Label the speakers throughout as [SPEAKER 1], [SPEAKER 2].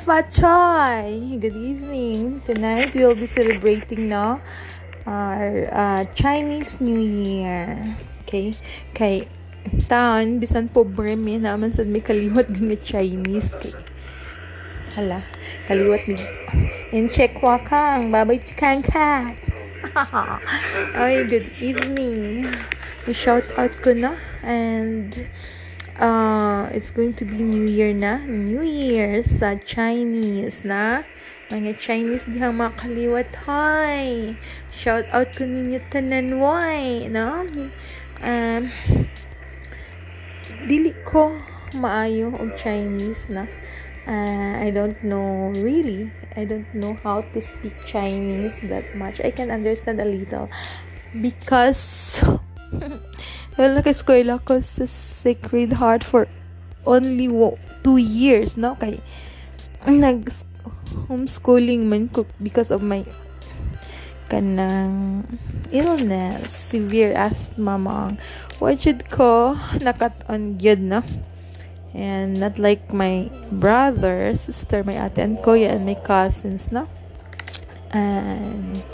[SPEAKER 1] Fachoy! Good evening. Tonight we'll be celebrating no our uh, Chinese New Year. Okay? Kay taon bisan pobre mi naman sad may kaliwat gani Chinese kay hala kaliwat mi in check wa kang babay ti kang ka ay good evening shout out ko na and uh, it's going to be New Year na. New Year sa Chinese na. Mga Chinese dihang makaliwat. Hi! Shout out ko ninyo tanan why, no? Um, dili ko maayo og Chinese na. Uh, I don't know really. I don't know how to speak Chinese that much. I can understand a little because well, nag-eskwela ko sa Sacred Heart for only wo, two years, no? Kay, nag homeschooling man ko because of my kanang illness, severe asthma mang. Wajud ko nakat on gyud no? And not like my brother, sister, my ate and kuya and my cousins, no? And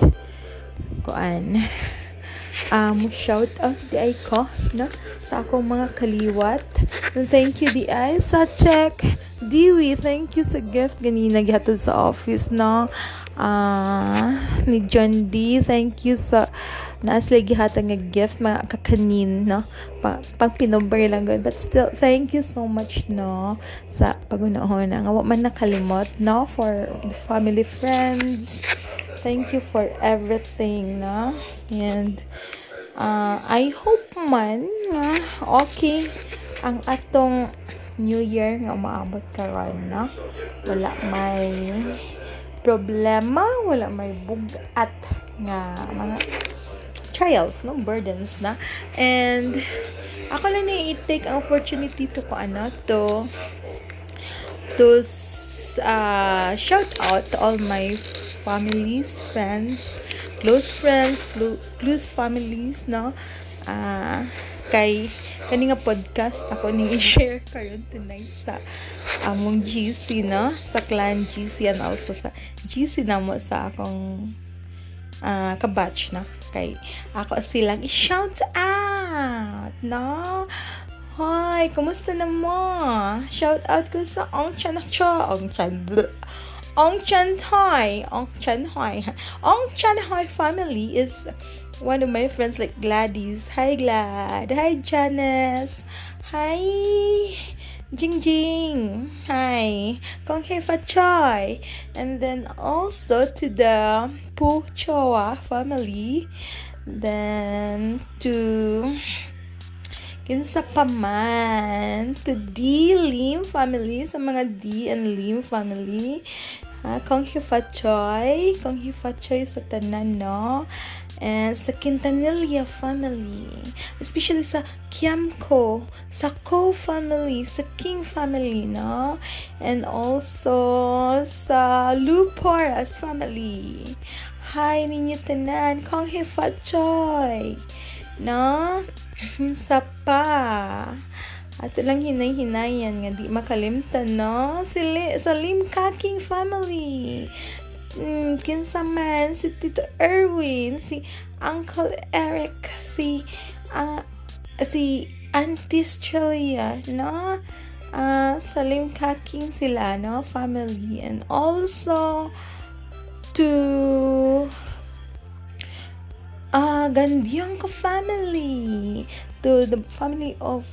[SPEAKER 1] kuan um, shout out di ay ko no? sa akong mga kaliwat. And thank you di ay sa check. Diwi, thank you sa gift ganina gihatod sa office no. Uh, ni John D, thank you sa naasla gihatag nga gift mga kakanin no. Pa, pang pinumber lang good. But still, thank you so much no sa pagunahon nga man nakalimot no for the family friends thank you for everything na and uh, I hope man nga okay ang atong New Year nga maabot karon na wala may problema wala may bugat nga mga trials no? Burdens na? And ako lang ni i-take ang opportunity to ko ano to to uh, shout out to all my families, friends, close friends, clo- close families, no? Uh, kay kani nga podcast ako ning i-share karon tonight sa among GC no? Sa clan GC and also sa GC namo sa akong uh, kabatch na kay ako silang i-shout out no? Hi, kumusta na mo? Shout out ko sa Ong Chan Cho, Ong Chan Ong Chan Hoi, Ong Chan Hoi. Ong Chan Hoi family is one of my friends like Gladys. Hi Glad. Hi Janice. Hi Jing Jing. Hi Kong Hei Fa Choi. And then also to the Pu Choa family. Then to kinsa pa man to D Lim family sa mga D and Lim family ha? Kong hifachoy kong hifachoy sa tanan no? And sa Quintanilla family. Especially sa Kiamco. Sa Ko family. Sa King family no? And also sa Luporas family. Hi ninyo tanan. Kong hifachoy no? Minsa pa ato lang hinay-hinayan nga di makalimtan no? Sili sa Lim Kaking family. Mm, kinsa man si Tito Erwin si Uncle Eric si uh, si Auntie Strelia no? Uh, sa Lim Kaking sila no? Family. And also to uh, Gandyang family, to the family of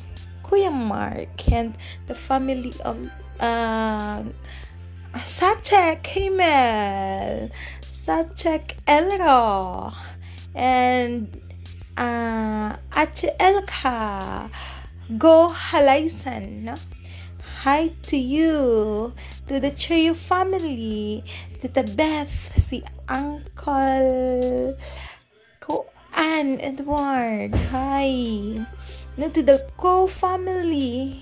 [SPEAKER 1] Kuya Mark and the family of uh, Sachek Himmel, Sachek Elro, and uh, Elka, Go Halaisan? Hi to you, to the Choyo family, to the Beth, si Uncle Ko Ann Edward. Hi. No, to the Ko family.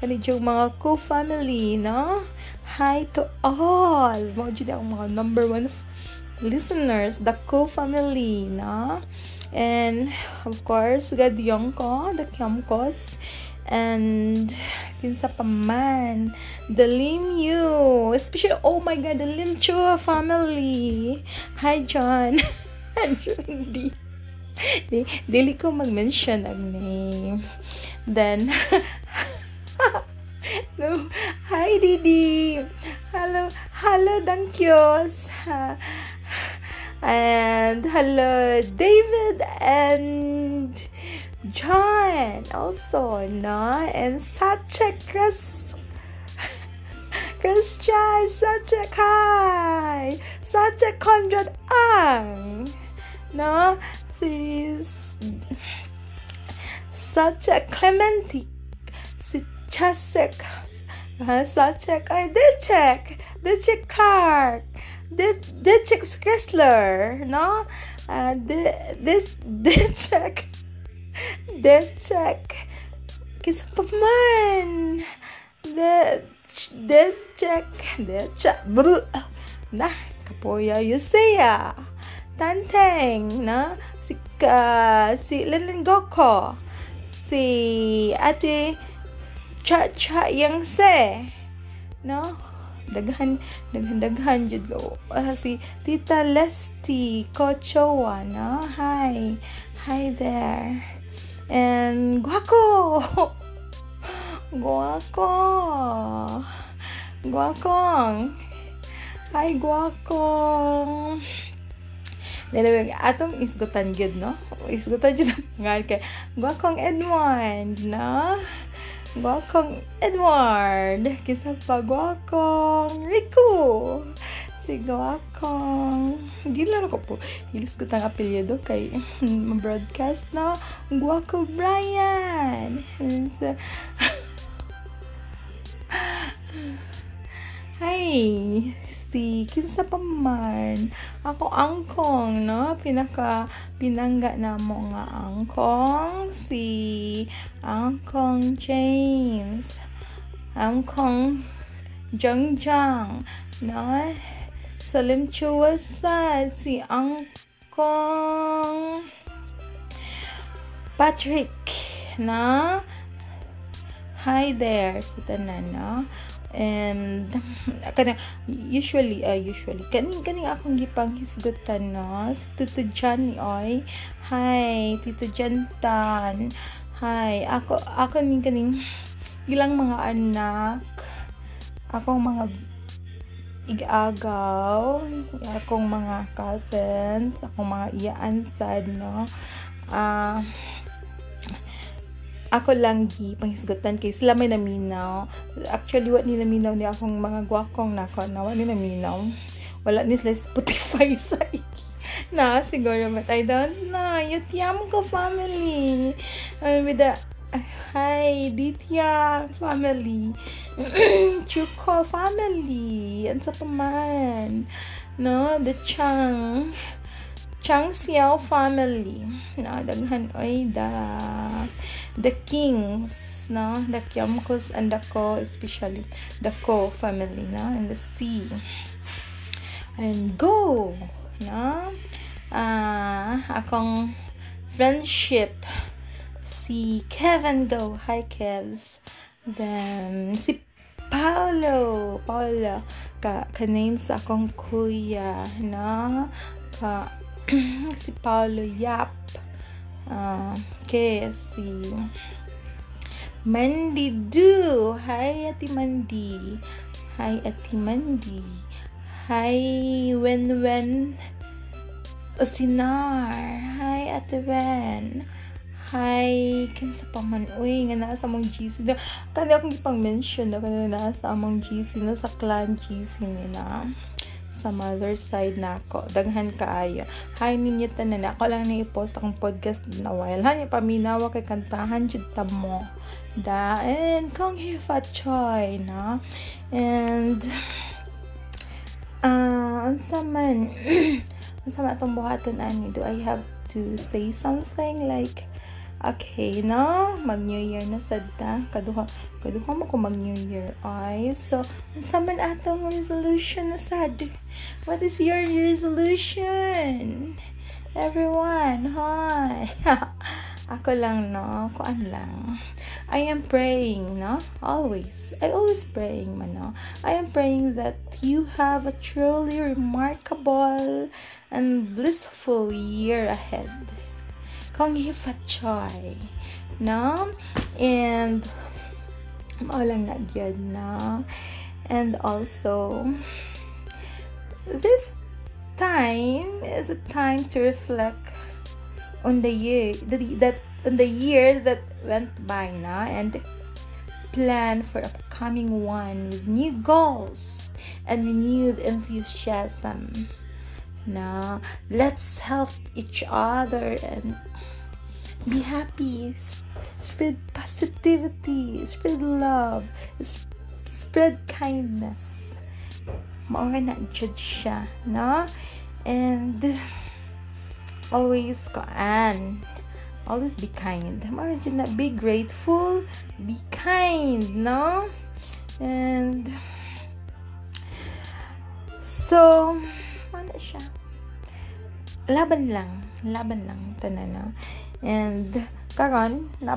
[SPEAKER 1] Kani yung mga Ko family, no? Hi to all. Mga dyan ang mga number one listeners, the Ko family, no? And, of course, gadyong ko, the Kyamkos, and kinsa pa man the Lim Yu especially oh my god the Lim Chua family hi John hindi di, dili ko mag-mention ang name. Then no. Hi Didi. Hello hello Dankyos. And hello David and John also, no? And a Chris Christian, such a Kai, such a Conrad Ang, no? She's such a Clementi, si Chasek, such a Kai, Dichek, Dichek Clark, Dichek Chrysler, no? Uh, this Dichek Death check. Kisa pa man. Death, death check. Death check. Brr. Na, kapoya Yusea. Tanteng, na? Si, uh, si Lilin Goko. Si Ate Cha Cha Yang Se. No? daghan daghan daghan jud go uh, si Tita Lesty Kochowa no hi hi there and guako guako guakong hi guakong Nilawag, atong isgutan gyud no? Isgutan gyud nga kay Guakong Edmond, no? Guakong Edward. Kisa pa guakong Rico. Si guakong Gila ko po. Hilis ko tang kay broadcast na guako Brian. So, Hi! Si kinsa pa man ako angkong no? Pinaka pinangga na mo nga angkong si angkong James. Angkong Jongjang no? Salim Chuwasa si angkong Patrick na hi there sa tanan no? And kana usually uh, usually kaning kaning akong gipang hisgutan no? Si Tito Johnny oy. Hi Tito Jantan hi ako ako ning kaning ilang mga anak. Akong mga igagaw. Akong mga cousins. Akong mga iyaan sad no? Ah uh, ako lang gi panghisgutan kay sila may naminaw. Actually what ni naminaw ni akong mga gwakong nako na wala ni naminaw. Wala ni sila Spotify sa na siguro but I don't know. Yutiam ko family. Uh, with the hi Ditya family. Chuko family. And sa paman no the Chang Chang Xiao family no? Daghan oy da the kings no? The Kyamkos and the Ko especially the Ko family no? And the sea. And go no? Ah uh, akong friendship. Si Kevin Go. Hi Kevs. Then si Paolo. Paolo ka ka name sa akong kuya no? Ka si Paulo Yap, uh, okay, si Mandy Do, hi Ati Mandy, hi Ati Mandy, hi Wen Wen Sinar, hi Ate Wen, hi kinsa pa man uy nga naa sa among GC na. Kani akong gipang mention na kani naa sa among GC na sa clan GC nila sa mother side na ako. Daghan kaayo. Hi ninyo tanan. Ako lang na i-post akong podcast na while. Hanya paminawa kay kantahan jud ta mo. Da and kong hifa choy na. And uh, unsa man unsa man atong buhaton ani do I have to say something like Okay, no? Mag-New Year na sad ta. Kaduha, kaduha mo ko mag-New Year. Ay, so, unsa man atong resolution na sad? What is your resolution? Everyone, hi. ako lang no kuan lang I am praying no always I always praying man no I am praying that you have a truly remarkable and blissful year ahead kong hifatchoy no and mao lang na gyud no and also this time is a time to reflect on the year that, on the year that went by na and plan for upcoming one with new goals and renewed enthusiasm now let's help each other and be happy spread positivity spread love spread kindness maura na judge siya, no? And, always kaan. Always be kind. Maura na, be grateful, be kind, no? And, so, ano siya? Laban lang. Laban lang. Tanan na. And, karon na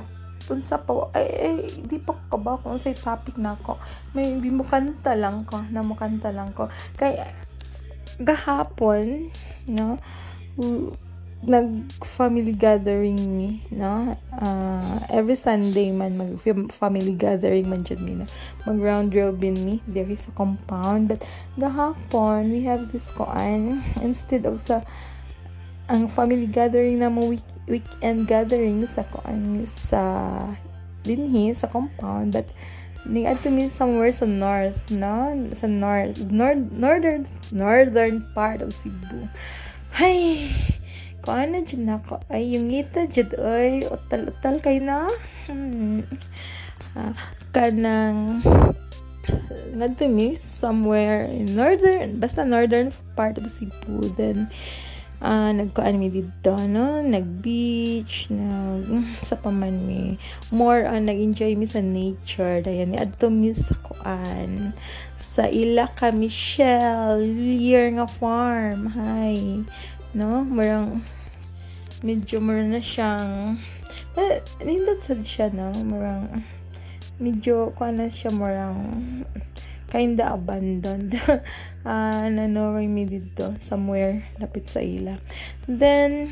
[SPEAKER 1] unsa pa ay, ay di pa ko ba kung sa topic na ko may mo kanta lang ko na mo kanta lang ko kay gahapon no nag family gathering ni no? Uh, every Sunday man mag family gathering man jud mi no mag round robin mi there is a compound. But gahapon we have this koan instead of sa ang family gathering na mo week, weekend gathering sa kuan sa dinhi sa compound. But ning adto mi somewhere sa north no? Sa north nord northern northern part of Cebu. Hay kuan na dyan ako? Ay yung ngita dyan. Ay utal-utal kay na. Hmm. uh, kanang ngadto mi somewhere in northern basta northern part of Cebu. Then uh, nagkuan mi dito no? Nag-beach nag sa paman mi. More on nag-enjoy mi sa nature. Dayan ni adto mi sa kuan. Sa ila ka Michelle year nga farm. Hi no marang medyo meron na siyang eh, nindot sad siya no marang medyo kuan na siya marang kinda abandoned. uh, nanoroy mi dito, somewhere, lapit sa ila. Then,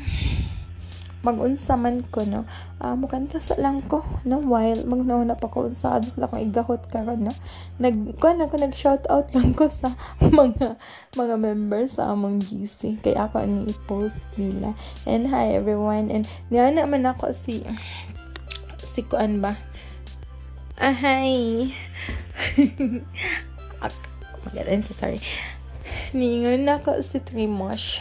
[SPEAKER 1] magunsa man ko no? Uh, mukanta sa lang ko no? While magnauna pa ko sa ados na kong igahot karon no? Nag ko ako nag shout out lang ko sa mga mga members sa among GC kay ako ni i-post nila. And hi everyone. And niya naman ako si si kuan ba? Ah hi. Oh my god, I'm so sorry. Ningon na ko si Trimosh.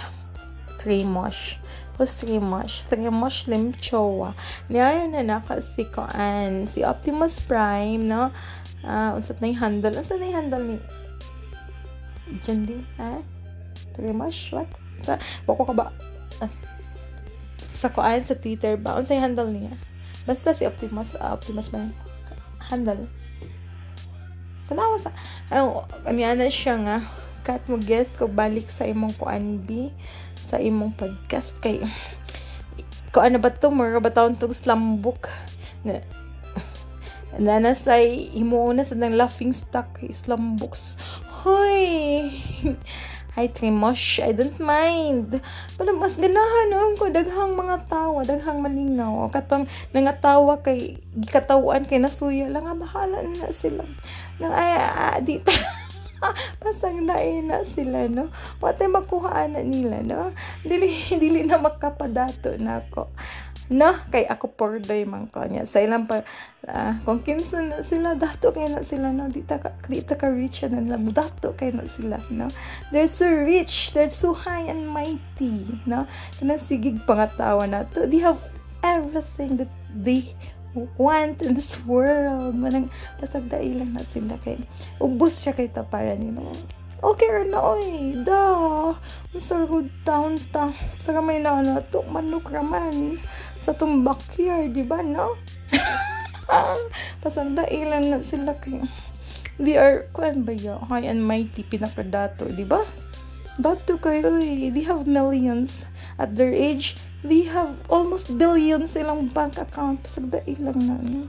[SPEAKER 1] Trimosh. Who's Trimosh? Trimosh Limchowa. Niya na na ko si Koan. Si Optimus Prime, no? Uh, unsat na yung handle. Unsat na yung handle ni... Diyan din, ha? Trimosh? What? Sa, wako ka ba? Uh, sa Koan, sa Twitter ba? Unsay handle niya? Basta si Optimus, uh, Optimus Prime. Handle tanawa sa ano na siya nga kat mo guest ko balik sa imong kuan bi sa imong podcast kay ko ano ba to mura ba taon tong slam book na na nasa imo na sa nang laughing stock slam books hoy Hi, Trimosh. I don't mind. Pero mas ganahan no, ko daghang mga tawa, daghang malinaw. Katong nangatawa kay gikatawaan kay nasuya lang nga bahala na sila. Nang ay ah, di ta. pasang nain na sila no? Watay makuhaan na nila no? Dili dili na makapadato na ako no? Kay ako porday man ko niya. Sa ilang pa uh, kung kinsa na sila dato kay na sila no? Di ta ka di ka rich na lang dato kay na sila no? They're so rich they're so high and mighty no? Kana sigig pangatawa na to. They have everything that they want in this world. Manang pasag dailang na sila kay ubos siya kay tapara ni no okay ra na oy da sa good town ta sa kamay na ano to manok raman. Sa tong backyard di ba no? Pasang dailan na sila kay they are kuan ba yo high and mighty pinakadato di ba Dato kayo eh. They have millions. At their age, they have almost billions silang bank account. Pasagda ilang na. No?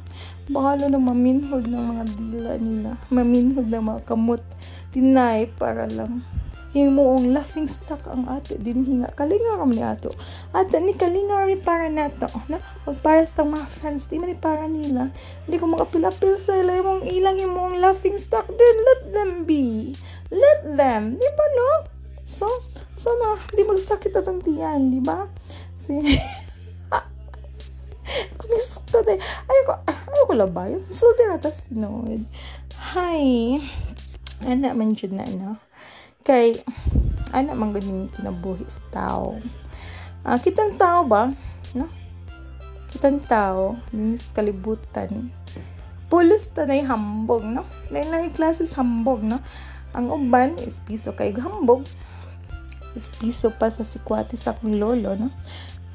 [SPEAKER 1] Bahala na maminhod ng mga dila nila. Maminhod ng mga kamot. Tinay para lang. Himuong laughing stock ang ato din hinga. Kalingaram ni ato. Ato ni kalingaram para nato. Na? O para sa mga fans. Di man para nila. Hindi ko makapilapil sa ila yung ilang himuong laughing stock din. Let them be. Let them. Di ba no? So, sana, di magsakit at ang tiyan, di ba? Si... Miss ko na. Ayoko, ayoko labayan. Sulti ata sinod. Hi. Anak man dyan na, no? Kay, anak man ganyan kinabuhi sa tao. Ah, kitang tao ba? No? Kitang tao, dinis kalibutan. Pulos ta na hambog, no? Lain lang klases hambog, no? Ang uban is piso kay hambog piso pa sa sikwati sa akong lolo, no?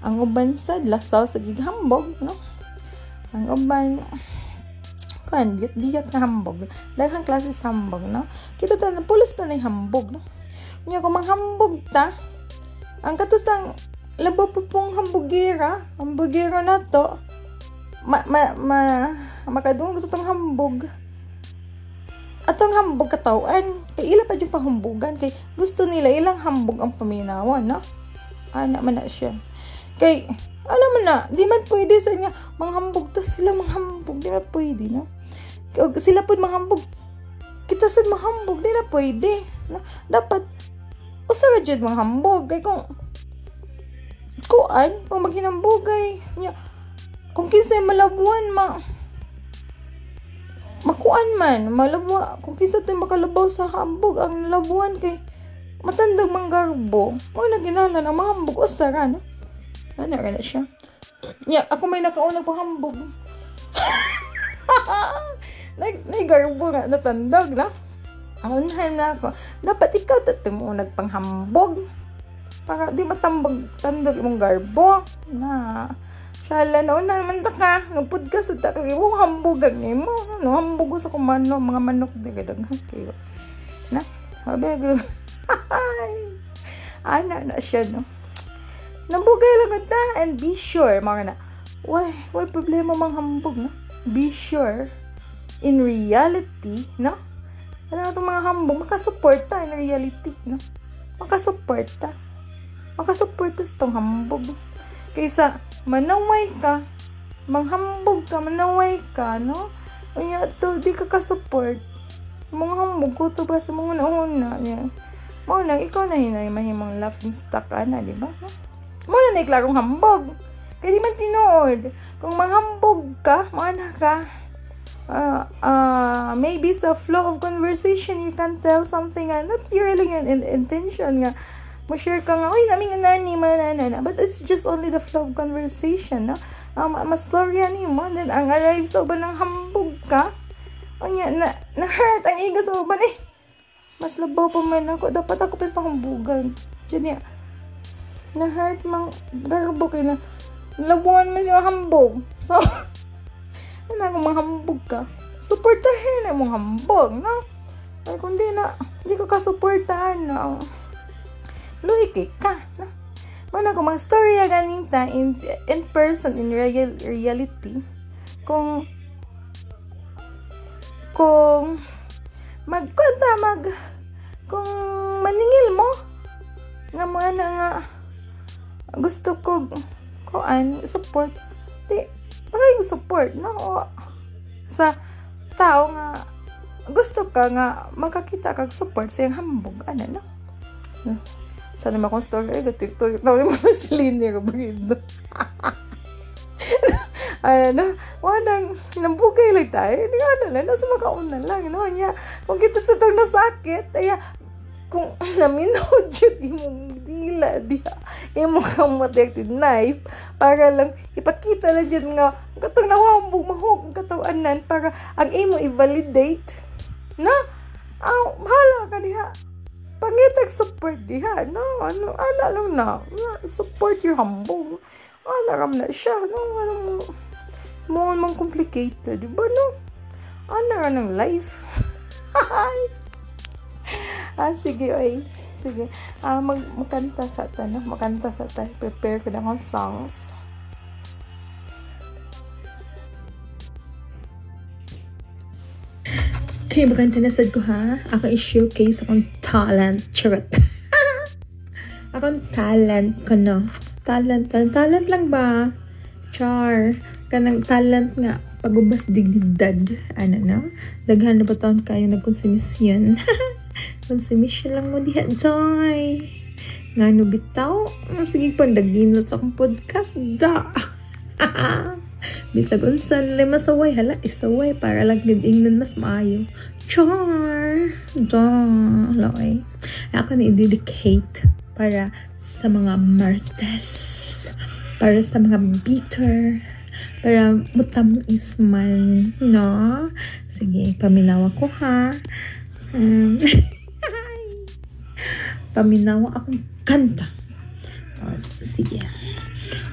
[SPEAKER 1] Ang uban sa lasaw sa gighambog, no? Ang uban, kan, diyat diyat nga hambog. Daghang klase sa hambog, no? Kita ta, pulos ta na hambog, no? Nya kung manghambog ta, ang katusang labo po pong hambugera, hambugera na to, ma, ma, ma, makadungog sa tong hambog, atong hambog katawan kay ila pa yung pahumbugan. Kay gusto nila ilang hambog ang paminawan no? Ana man na siya. Kay alam mo na di man pwede sa niya manghambog ta sila manghambog di na pwede no? Kag sila pud manghambog. Kita sad manghambog di na pwede no? Dapat usa ra jud manghambog. Kay kung kuan kung maghinambogay nya kung kinsay malabuan ma makuan man malabwa kung kinsa tay makalabaw sa hambog ang labuan kay matandang manggarbo mo na ginalan ang mahambog usara no ano na siya nya ako may nakauna pang hambog Nag, garbo nga natandag na Aunhan na ako. Dapat ikaw dati mo nagpanghambog. Para di matambag tandog imong garbo. Na, Shala na, na naman ta ka. Nagpud ka sa ta. Kaya mo hambugan ni mo. Ano, hambog sa kumano. Mga manok. Di ka daghan kayo. Na, habi. Ana na siya, no. Nambugay lang ta. And be sure, mga na. Why, why problema mang hambog, no? Be sure. In reality, no? Ano itong mga hambog, makasuporta in reality, no? Makasuporta. Makasuporta sa itong hambog. Kaysa, manaway ka, manghambog ka, manaway ka, no? Unya to, di ka ka-support. Mga hambog ko to ba sa mga nauna. Yeah. Mo na, ikaw na hinay mahimang laughing stock ka na, di ba? Mo na na iklarong hambog. Kaya di man tinuod. Kung manghambog ka, mga ka, uh, uh, maybe sa flow of conversation, you can tell something nga, not really in, in intention nga, mo share ka nga, uy, namin nga nani, manana, but it's just only the flow of conversation, no? Um, mas storya ni mo, then ang arrive sa uban ng hambog ka, o nya, na, na-hurt ang iga sa uban, eh, mas labaw pa man ako, dapat ako pa pahambugan, dyan ya, na-hurt mang garbo kay na, labuan man siya hambog, so, ano kung manghambog ka, supportahin na mong hambog, no? Ay, kung di na, di ko kasuportahan, no? Luhiki ka, no? Mana kung mga storya ganita in, in person, in real, reality, kung kung magkwenta mag kung maningil mo nga mga na nga gusto ko kuan support di ko support no o, sa tao nga gusto ka nga makakita kag support sa iyang hambog ana no, no? Sana ma kong story ay gato ito na mo si Lini Robrindo ano, wanang nambugay lang tayo. Hindi ano lang, nasa makauna lang. No? Nya, kung kita sa itong nasakit, ay kung naminod yun imong dila diha imong kamotekted knife para lang ipakita lang dyan nga katong nawambog mahog katawanan para ang imo i-validate na ang bahala ka diha pangitag support diha no ano ana lang na support your hambog ana ram na siya no ano mo mo man complicated di ba no ana ra ng life ah sige oy Sige. Ah, mag makanta sa ta, no? Makanta sa ta. Prepare ko na akong songs. Okay, maganda na sad ko ha. Ako i-showcase akong talent. Charot. akong talent ko no. Talent, talent, talent lang ba? Char. Kanang talent nga. Pagubas dignidad. Ano no? Daghan na ba taon kayo nagkonsumisyon? Konsumisyon lang mo diha, Joy. Nga no bitaw? Sige pa, daginot sa akong podcast. Da. Bisag unsan le masaway hala isaway para lang ingnon mas maayo. Char. Da. Loy. Ako ni dedicate para sa mga martes. Para sa mga bitter. Para mutamis man. No? Sige, paminawa ko ha. Um, paminawa akong kanta. Oh, sige.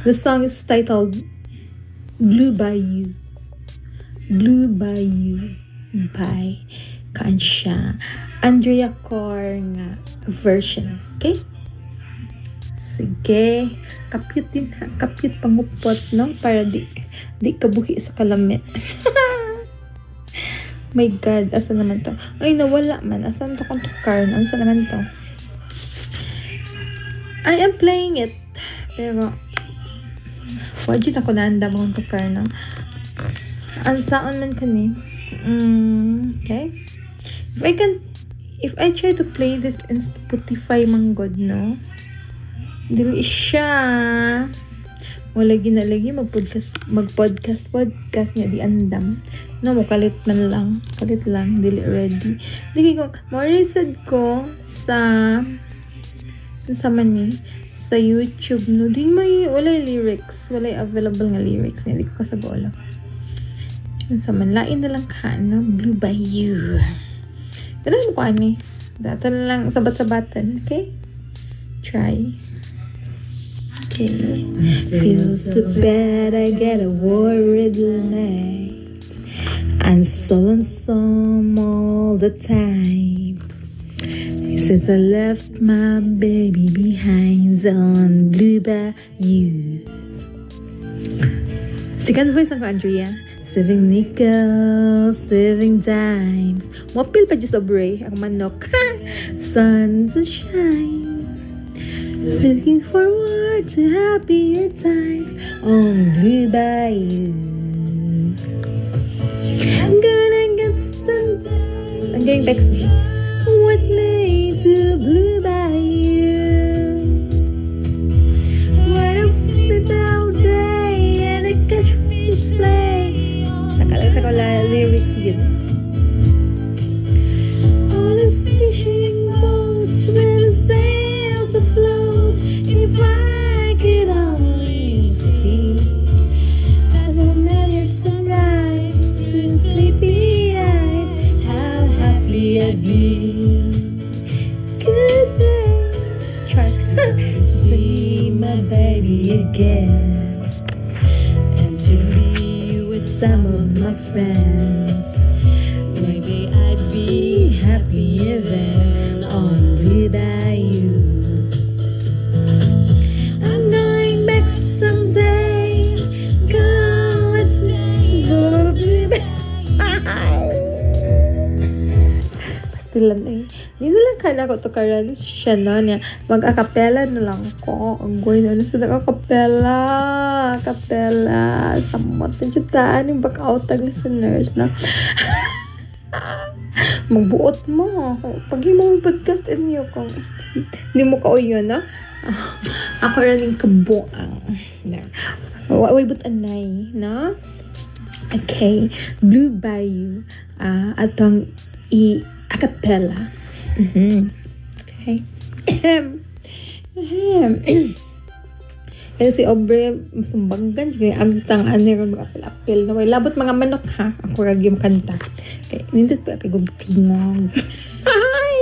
[SPEAKER 1] The song is titled Blue by You. Blue by You by Kansha. Andrea Cor nga version. Okay? Sige. Kapyut din ha. Kapyut pangupot, no? Para di, di kabuhi sa kalamit. My God, asa naman to? Ay, nawala man. Asan to kung tukar? Asa naman to? I am playing it. Pero, wajit ako naanda mo kung tukar no? Ang saan man ka ni? Mm, okay. If I can, if I try to play this in Spotify, man God, no? Dili siya. Wala ginalagi mag-podcast, mag-podcast, podcast niya di andam. No, mo kalit man lang. Kalit lang, dili ready. Dili ko, marisad ko sa sa man ni sa YouTube no? Di may wala lyrics. Wala available nga lyrics. Nga di ko kasagolo sa man lain na lang ka no? Blue by you Ganun mo ko ani? Data na lang sabat-sabatan. Okay? Try. Okay. Feels so bad I get a worried night. I'm so lonesome all the time since I left my baby behind on Blue Bayou. Second voice ng Andrea. Saving nickels, saving dimes. Wapil pa dyan sa bray, ang manok. Sun to shine. Looking forward to happier times on Blue Bayou. I'm gonna get some days. I'm getting to Blue of Pastilan eh. Hindi na lang kala ko to karan siya na niya. Mag-acapella na lang ko. Ang goy na sa nag-acapella. Acapella. Samot na jutaan yung back out tag listeners na. Magbuot mo. Pag mo podcast inyo kung hindi mo ka yun, no? Ako rin yung kabuang. Waway but anay, no? Okay. Blue Bayou. Ah, atong i acapella. Mhm. Okay. Kaya si Aubrey, masumbagan, kaya agtang ano ron mag-apil-apil na may labot mga manok ha. Ako rag yung kanta. Kaya nindot pa kay gugtingog. Ay!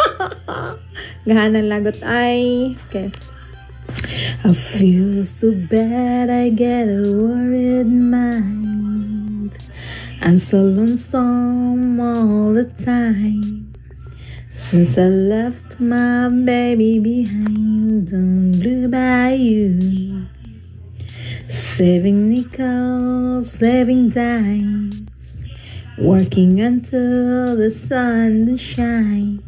[SPEAKER 1] Gahanan lagot ay. Okay. I feel so bad, I get a worried mind. I'm so lonesome all the time. Since I left my baby behind on Blue Bayou, saving nickels, saving dimes, working until the sun shines.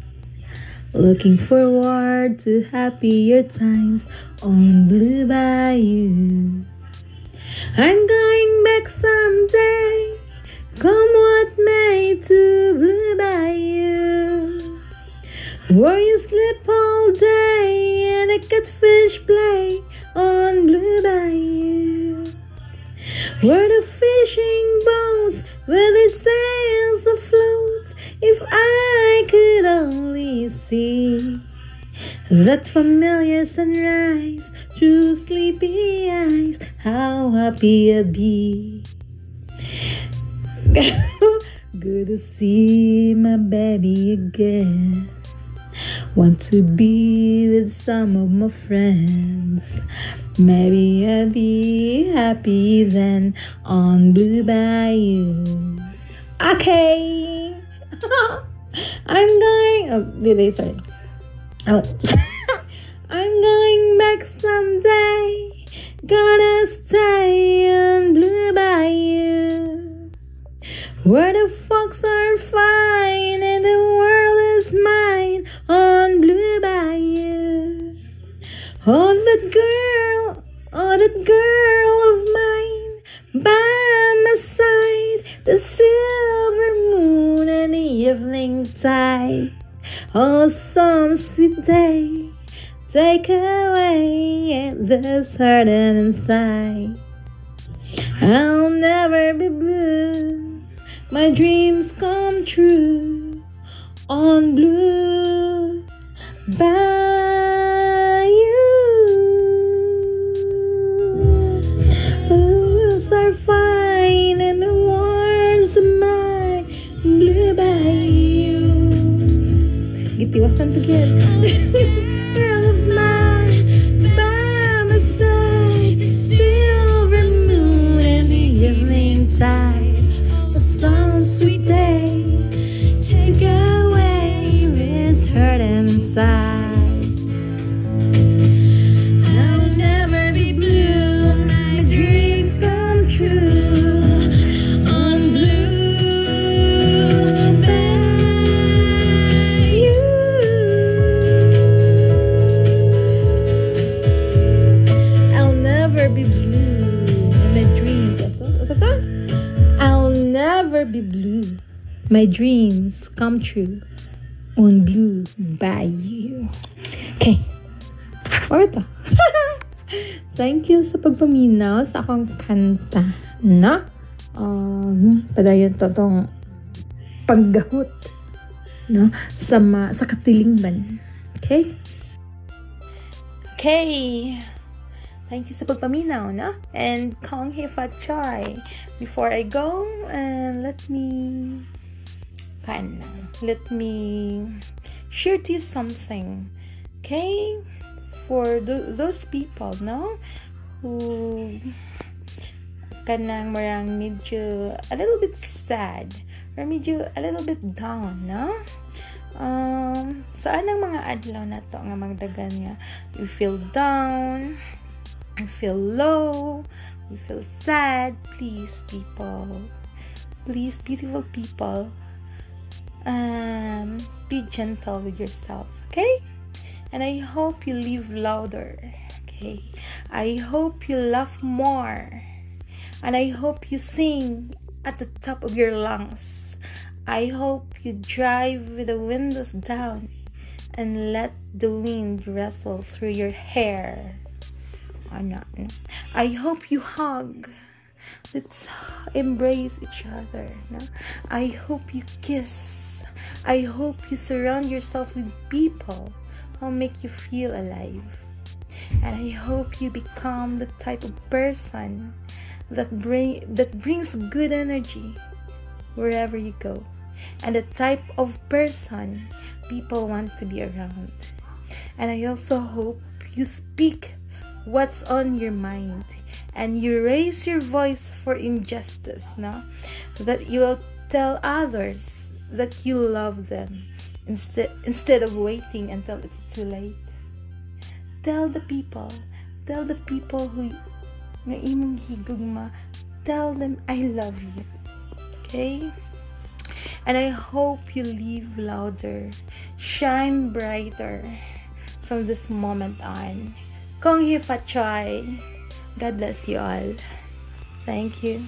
[SPEAKER 1] Looking forward to happier times on Blue Bayou. I'm going back someday, come what may, to Blue Bayou. Where you sleep all day and a catfish play on Blue Bayou. Where the fishing boats with their sails afloat, if I could only see that familiar sunrise through sleepy eyes, how happy I'd be. Good to see my baby again. Want to be with some of my friends. Maybe I'll be happy then on Blue Bayou. Okay. I'm going. Oh, really? Sorry. Oh. I'm going back someday. Gonna stay on Blue Bayou. Where the folks are fine and the world is mine on Blue Bayou. Oh, that girl, oh, that girl of mine by my side, the silver moon and the evening tide. Oh, some sweet day, take away this hurting inside. I'll never be blue. My dreams come true on blue bayou. The wheels are fine and the war's mine. Blue bayou. Gitiwasan to get. Girl My dreams come true on blue bayou. Okay. Or. Thank you sa pagpaminaw sa akong kanta na um, padayon to tong paggahot no sa ma, sa katilingban. Okay? Okay. Thank you sa pagpaminaw, no? And Kong Hei Fat Chai. Before I go, and let me let me share to you something. Okay? For th- those people, no? Who kanang marang medyo a little bit sad or medyo a little bit down, no? Um, saan ang mga adlaw na to nga magdagan nga you feel down, you feel low, you feel sad, please people, please beautiful people, um, be gentle with yourself, okay? And I hope you live louder, okay? I hope you laugh more, and I hope you sing at the top of your lungs. I hope you drive with the windows down and let the wind rustle through your hair. Ano, ano. I hope you hug. Let's embrace each other. No? I hope you kiss. I hope you surround yourself with people who make you feel alive. And I hope you become the type of person that bring that brings good energy wherever you go. And the type of person people want to be around. And I also hope you speak what's on your mind and you raise your voice for injustice no that you will tell others that you love them instead instead of waiting until it's too late. Tell the people, tell the people who nga imong higugma, tell them I love you. Okay? And I hope you live louder, shine brighter from this moment on. Kong Chai. God bless you all. Thank you.